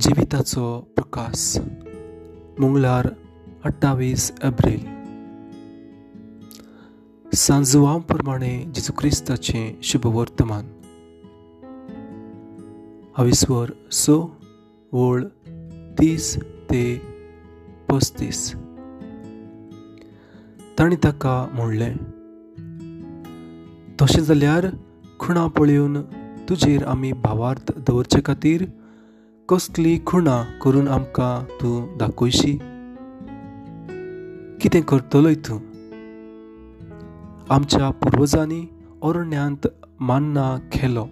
जिविताचो प्रकाश. मंगळार अठ्ठावीस एप्रील. सांजवां प्रमाणे जेजू क्रिस्ताचें शुभ वर्तमान हविस्वर स वळ तीस ते पस्तीस. ताणें ताका म्हणलें तशें जाल्यार खुणा पळयोवन तुजेर आमी भावार्थ दवरचे खातीर कसली खुणां करून आमकां तूं दाखयशी? कितें करतलोय तूं? आमच्या पुर्वजांनी अरण्यांत मान्ना खेलो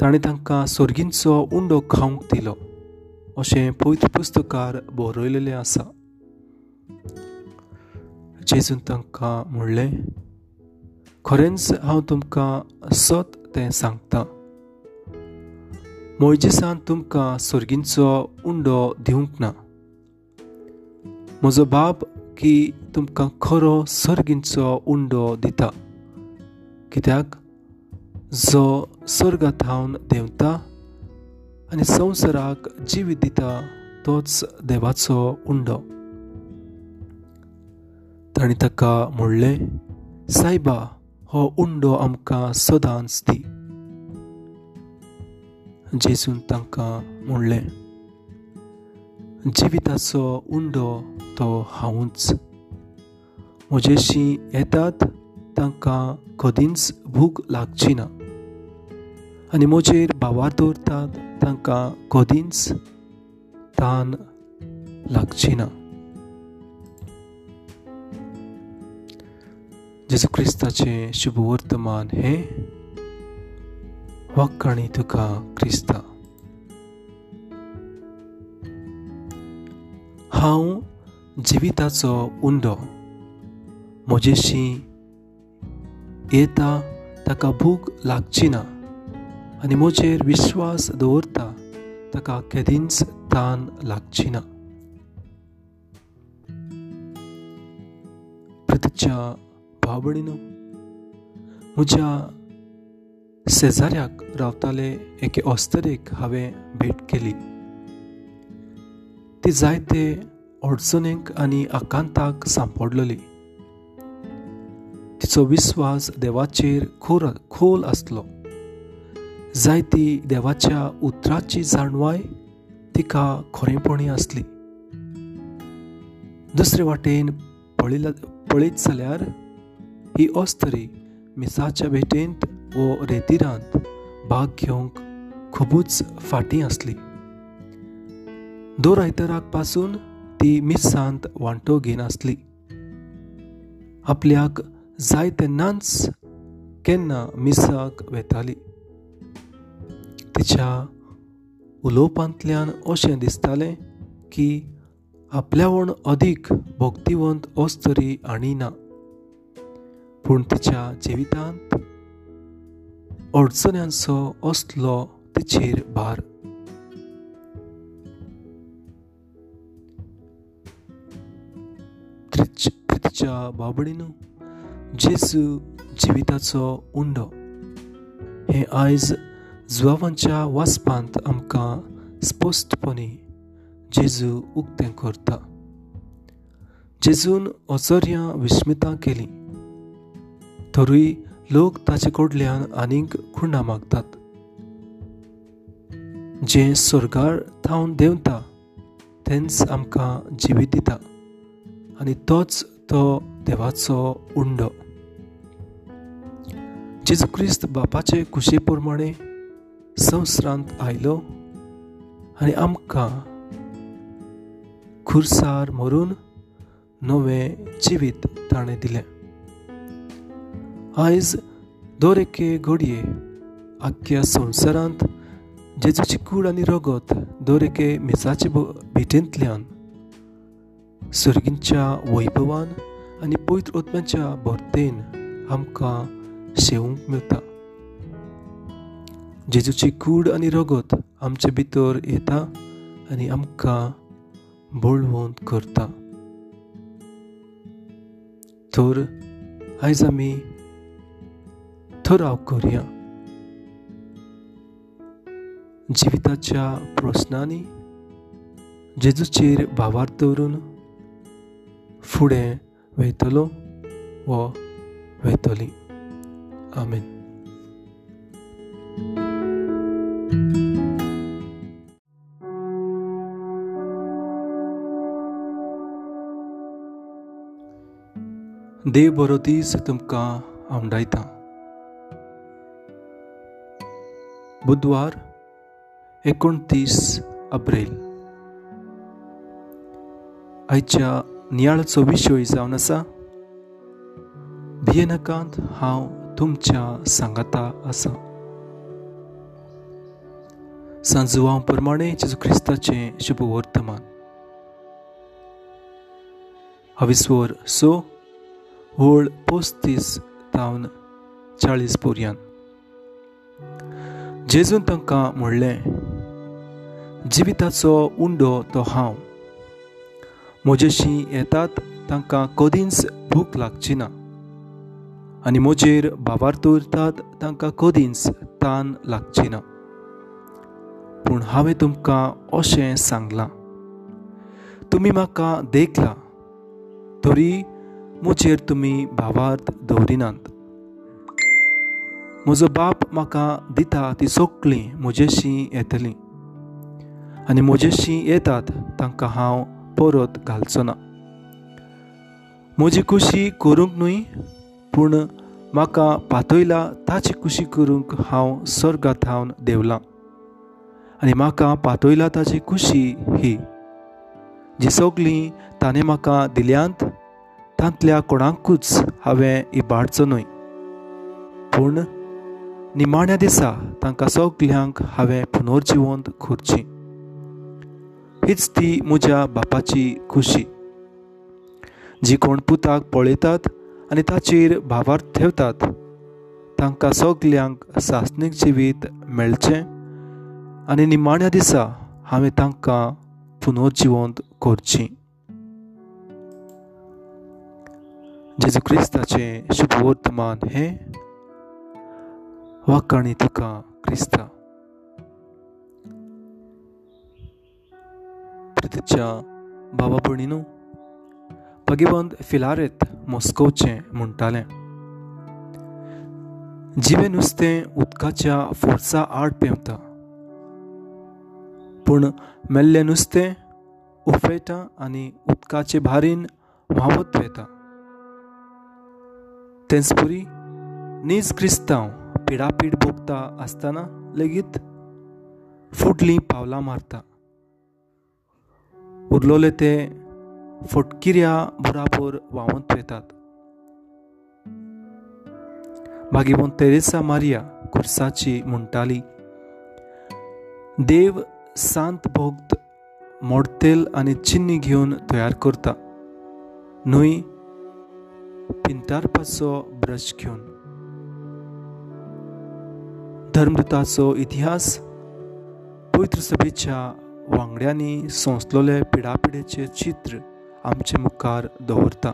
ताणें तांकां सोर्गींचो उंडो खावंक दिलो. अशें पवित्र पुस्तकार बरयलेलें आसा. जेजून तांकां म्हणलें खरेंच हांव तुमकां सत तें सांगतां मोयजेसान तुमकां सर्गींचो उंडो दिवंक ना। म्हजो बाब की तुमकां खरो सर्गींचो उंडो दिता। कित्याक? जो सर्गांत हांव देंवता आनी संवसाराक जिवीत दिता तोच देवाचो उंडो। ताणें ताका म्हणलें सायबा हो उंडो आमकां सदांच दी जेजून तांकां म्हणलें जिविताचो उंडो तो हांवूच. म्हजेशी येतात तांकां कदींच भूक लागची ना आनी म्हजेर भावार दवरतात तांकां कदींच तान लागची ना जेजू क्रिस्ताचें शुभ वर्तमान हें वाक्काणी तुका क्रिस्ता। हांव जिविताचो उंडो म्हजेशी येता ताका भूक लागची ना आनी म्हजेर विश्वास दवरता ताका केदींच तान लागची ना प्रतीच्या भावभणीनो म्हज्या शेजाऱ्याक रावताले एके ऑस्तरेक हांवें भेट केली। ती जायते अडचणेक आनी आकांताक सांपडलेली। तिचो विस्वास देवाचेर खोर खोल आसलो। जायती देवाच्या उतराची जाणवाय तिका खरेंपणी आसली। दुसरे वाटेन पळयत जाल्यार ही ऑस्तरी मिसाच्या भेटेंत वो रेतिरांत भाग घेवंक खुबूच फाटीं आसली. दर आयताराक पासून ती मिसांत वांटो घेन आसली. आपल्याक जाय तेन्नाच केन्ना मिसाक वेताली. तिच्या उलोवपांतल्यान अशें दिसतालें की आपल्यावण अदीक भोक्तिवंत अस्तरी आनी ना. पूण तिच्या जिवितांत अडचण्यांचो असलो तिचेर भार. प्रितीच्या बाबडीन जेजू जिविताचो उंडो. हें आयज जुवांच्या वासपांत आमकां स्पश्टपणी जेजू उक्तें करता. जेजून अचर्यां विस्मितां केलीं. तरूय लोक ताचे कडल्यान आनीक खुणां मागतात. जें स्वर्गार थावन देंवता तेंच आमकां जिवीत दिता. आनी तोच तो देवाचो उंडो. जेजू क्रिस्त बापाचे कुशे प्रमाणे संवसारांत आयलो आनी आमकां खुर्सार मरून नवें जिवीत ताणें दिलें आयज दर एके घडये आख्ख्या संवसारांत जेजूची कूड आनी रगत दर एके मिसाचे भिटेंतल्यान सर्गींच्या वैभवान आनी पवित्र ओत्म्याच्या भरतेन आमकां शेवूंक मेळटा. जेजूची कूड आनी रगत आमचे भितर येता आनी आमकां बळवंत करता. तर आयज आमी थराव करया। जिविताच्या प्रस्नांनी जेजूचेर भावार दवरून फुडें वयतलो व वयतली आमेन। देव बरो दीस तुमकां आवडायता बुधवार एकोणतीस अप्रेल। आयच्या नियाळचो विशय जावन आसा भियेनाकांत हांव तुमच्या सांगाता आसा। सांजुवां प्रमाणे जेजू क्रिस्ताचें शुभ वर्तमान हविस्वर सो ओळ पोस्तीस तावन चाळीस पर्यंत जेजून तांकां म्हणलें जिविताचो उंडो तो हांव. म्हजेशी येतात तांकां कदींच भूक लागची ना. आनी म्हजेर बाबार दवरतात तांकां कदींच तान लागची ना. पूण हांवें तुमकां अशें सांगलां. तुमी म्हाका देखला तरी म्हजेर तुमी भावार्थ दवरिनात म्हजो बाप म्हाका दिता ती सगळीं म्हजेशी येतलीं. आनी म्हजेशी येतात तांकां हांव परत घालचो ना म्हजी खुशी करूंक न्हय पूण म्हाका पातयला ताची खुशी करूंक हांव स्वर्गांत हावन देवलां. आनी म्हाका पातयला ताची खुशी ही जी सगळीं ताणें म्हाका दिल्यांत तांतल्या कोणाकूच हांवें इबाडचो न्हय. पूण निमाण्या दिसा तांकां सगल्यांक हांवें पुनर्जिवंत करची. हीच ती म्हज्या बापाची खुशी. जी कोण पुताक पळयतात आनी ताचेर भावार ठेवतात तांकां सगल्यांक सासणीक जिवीत मेळचें आनी निमाण्या दिसा हांवें तांकां पुनर्जिवंत करचीं. जेजू क्रिस्ताचें शुभ वर्तमान हें वाकाणी तुका क्रिस्ता प्रितीच्या बाबा भयणीनू भगिवंत फिलारेत मॉस्कोवचें म्हणटालें. जिवें नुस्तें उदकाच्या फोर्सा आड पेंवता. पूण मेल्लें नुस्तें उफेटा आनी उदकाचे भारीन व्हांवत वेता तेंचपुरी नीज क्रिस्तांव पिडापीड भोगता आसतना लेगीत फुडलीं पावलां मारता। उरलोले ते फटकिऱ्या बुराबोर व्हांवत वेतात भागिवंत तेरेसा मारिया कुर्साची म्हणटाली देव सांत भोगत मोडतेल आनी चिन्नी घेवन तयार करता। न्हय पिंतारपाचो ब्रश घेवन धर्मदुताचो इतिहास पवित्र सभेच्या वांगड्यांनी सोंसलोले पिडापिडेचें चित्र आमचे मुखार दवरता।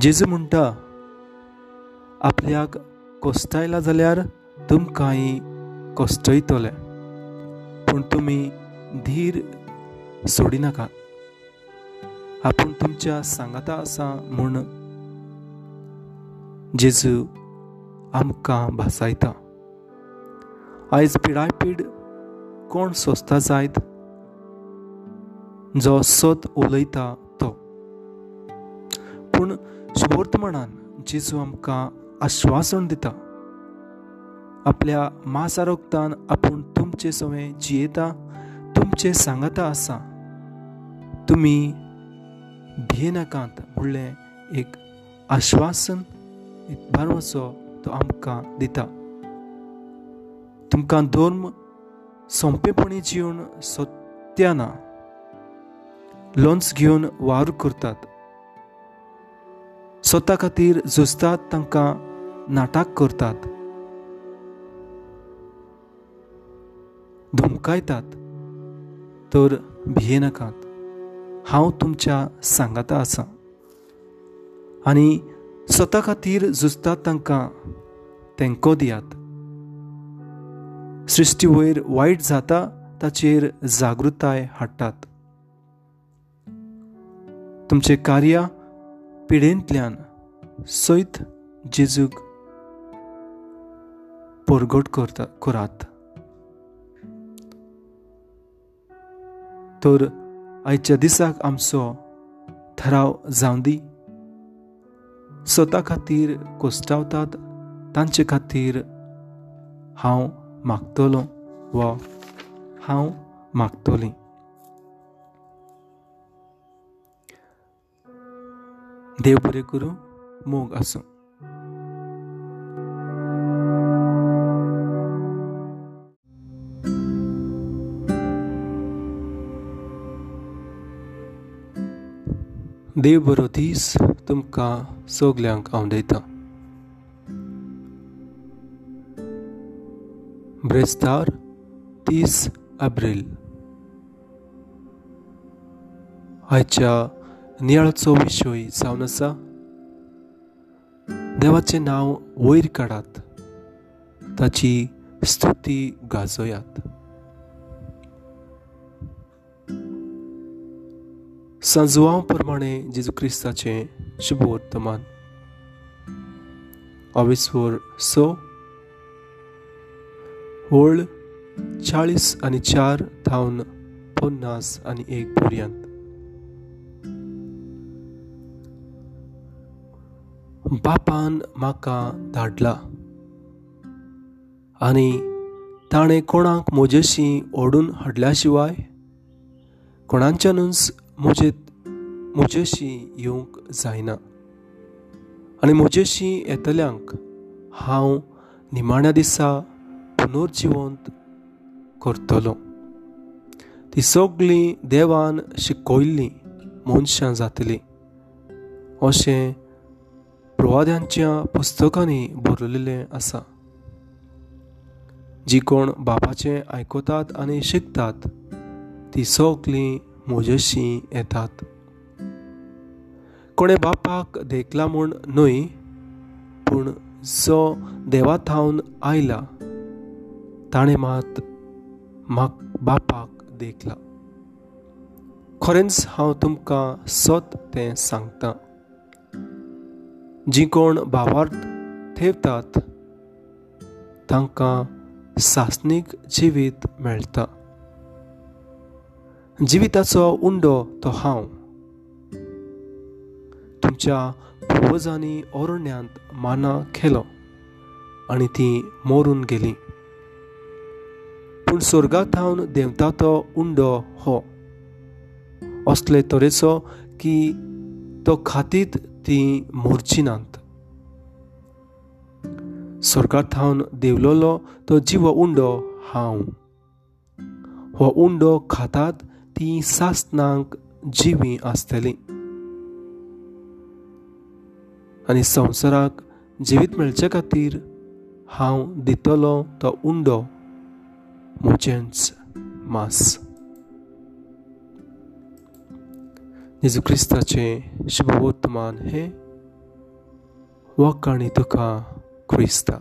जेजू म्हणटा आपल्याक कोस्तायला जाल्यार तुमकांय कोस्टयतले पूण तुमी धीर सोडिनाकात आपूण तुमच्या सांगाता आसा म्हूण जेजू आमकां भासायता। आयज पिडायपीड कोण सोंसता जायत? जो सत उलयता तो। पूण शुभवर्तमानान जेजू आमकां आश्वासन दिता। आपल्या मासा रोगतान आपूण तुमचे सवय जियेता तुमचे सांगाता आसा। तुमी भियेनाकांत म्हणलें एक आश्वासन एक बारवसो तो आमकां दिता। तुमकां धर्म सोंपेपणी जिवन सोत्याना लोन्स घेवन वावर करतात। स्वता खातीर झुजतात तांकां नाटक करतात। धुमकायतात तर भियेनाकात हांव तुमच्या सांगाता आसां। आनी स्वता खातीर झुजतात तांकां तेंको दियात. सृश्टी वयर वायट जाता ताचेर जागृताय हाडटात. तुमचे कार्य पिढेंतल्यान सयत जेजूक परगट करता करात. तर आयच्या दिसाक आमचो थराव जावं दी स्वता खातीर कोश्टावतात तांचे खातीर हांव मागतलों वा हांव मागतलीं. देव बरें करूं मोग आसूं देव बरो दीस तुमकां सगल्यांक हांव दिता। ब्रेस्तार तीस एप्रील। आयच्या नियाळचो विशय जावन आसा। देवाचें नांव वयर काडात ताची स्तुती गाजोयात सांजवां प्रमाणें जेजू क्रिस्ताचें शुभ वर्तमान अविस्वर स. व्हळ चाळीस आनी चार धावन पन्नास आनी एक पर्यंत बापान म्हाका धाडला. आनी ताणें कोणाक म्हजेशी ओडून हाडल्या शिवाय कोणाच्यानूच म्हजे म्हजेशी येवंक जायना। आनी म्हजेशी येतल्यांक हांव निमाण्या दिसा पुनर्जिवंत करतलो। ती सगळीं देवान शिकयल्लीं मनशां जातलीं। अशें प्रवाद्यांच्या पुस्तकांनी बरयलेलें आसा। जी कोण बापाचें आयकतात आनी शिकतात ती सगळीं म्हजेशी येतात. कोणे बापाक देखला म्हूण न्हय पूण जो देवा थावन आयला ताणें मात म्हाक बापाक देखला. खरेंच हांव तुमकां सत तें सांगतां. जी कोण भावार्थ थेवतात तांकां सासनीक जिवीत मेळटा जिविताचो उंडो तो हांव. तुमच्या पुर्वजांनी ओरण्यांत माना केलो आनी ती मोरून गेली. पूण स्वर्गांत हांव देंवता तो उंडो हो. असले तरेचो की तो खातीत ती मोरची नात स्वर्गांत हांव देवलोलो तो जिवो उंडो हांव. हो उंडो खातात ती सासनांक जिवी आसतली. आनी संवसाराक जिवीत मेळचे खातीर हांव दितलो तो उंडो म्हजेंच मास. जेजू क्रिस्ताचें शुभवर्तमान हे वाकाणी तुका क्रिस्ता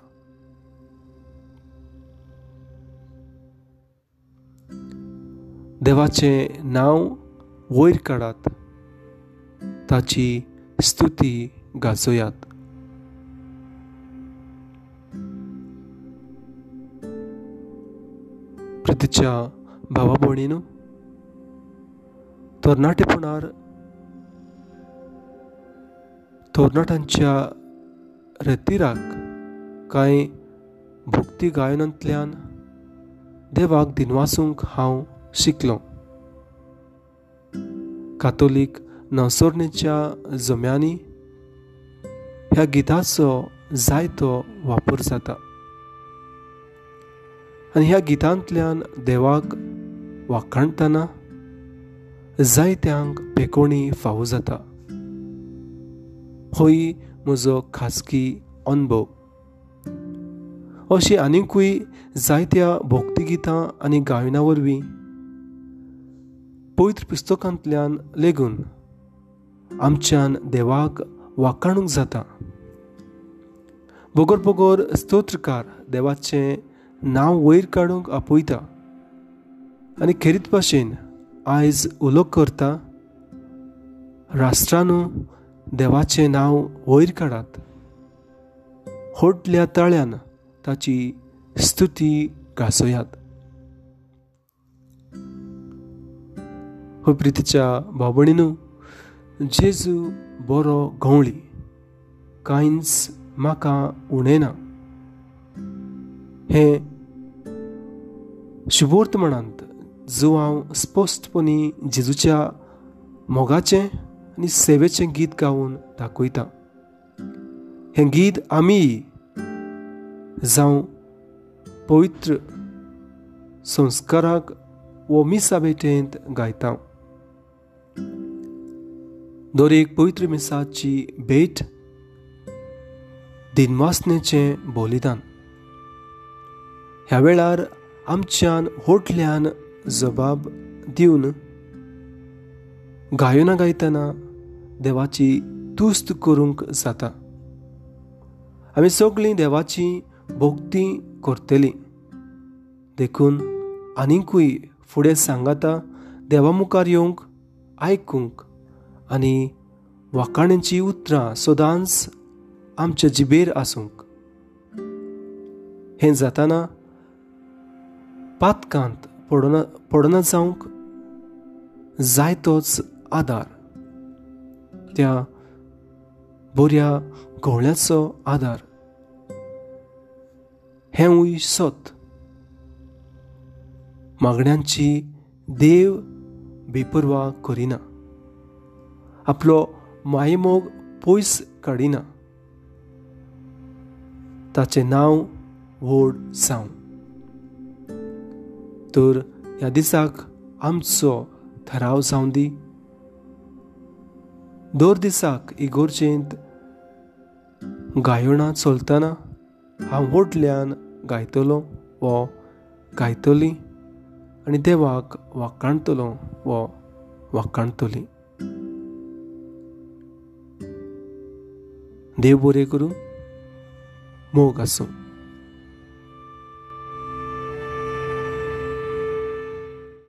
देवाचें नांव वयर काडात ताची स्तुती गाजोयात. प्रतीच्या भावा भयणीनो तरणाटेपणार तरणाट्यांच्या रेतीराक कांय भक्ती गायनांतल्यान देवाक दिनवासूंक हांव शिकलो. कातोलीक नसोरणेच्या जम्यांनी ह्या गिताचो जायतो वापर जाता. आनी ह्या गितांतल्यान देवाक वाखाणटना जायत्यांक पेकोणी फावो जाता. होय म्हजो खासगी अनुभव. अशी आनिकूय जायत्या भोक्तिगितां आनी गायना वरवीं पवित्र पुस्तकांतल्यान लेगून आमच्यान देवाक वाखाणूंक जाता. बोगोर बोगोर स्तोत्रकार देवाचें नांव वयर काडूंक आपयता आनी खेरीत भाशेन आयज उलो करता राष्ट्रानू देवाचें नांव वयर काडात. होटल्या तळ्यान ताची स्तुती गासोयात हो प्रितीच्या भावणीनू जेजू बरो गवळी कांयच म्हाका उणें ना हें शुभोर्त म्हणत जो हांव स्पश्टपणी जेजूच्या मोगाचें आनी सेवेचें गीत गावन दाखयता. हें गीत आमी जावं पवित्र संस्काराक वो मिसा भेटेंत गायता दर एक पवित्र मिसाची भेट दिनवासनेचें बलिदान. ह्या वेळार आमच्यान होटल्यान जबाब दिवन गायना गायतना देवाची तुस्त करूंक जाता. आमी सगळीं देवाची भोक्ती करतलीं. देखून आनिकूय फुडें सांगाता देवा मुखार येवंक आयकूंक आनी वाकाण्यांची उतरां सदांच आमच्या जिबेर आसूंक. हें जाताना पातकांत पडना पडना जावंक जाय तोच आदार. त्या बऱ्या घोवळ्याचो आदार. हेंवूय सत. मागण्यांची देव बेपरवा करिना आपलो मायमोग पयस काडिना ताचें नांव व्हड जावं तर ह्या दिसाक आमचो थराव जावं दी दर दिसाक इगोर्जेंत गायणां चलतना हांव व्हडल्यान गायतलो वो गायतली आनी देवाक वाकाणतलो वो वाकाणतली देव बरें करूं मोग आसूं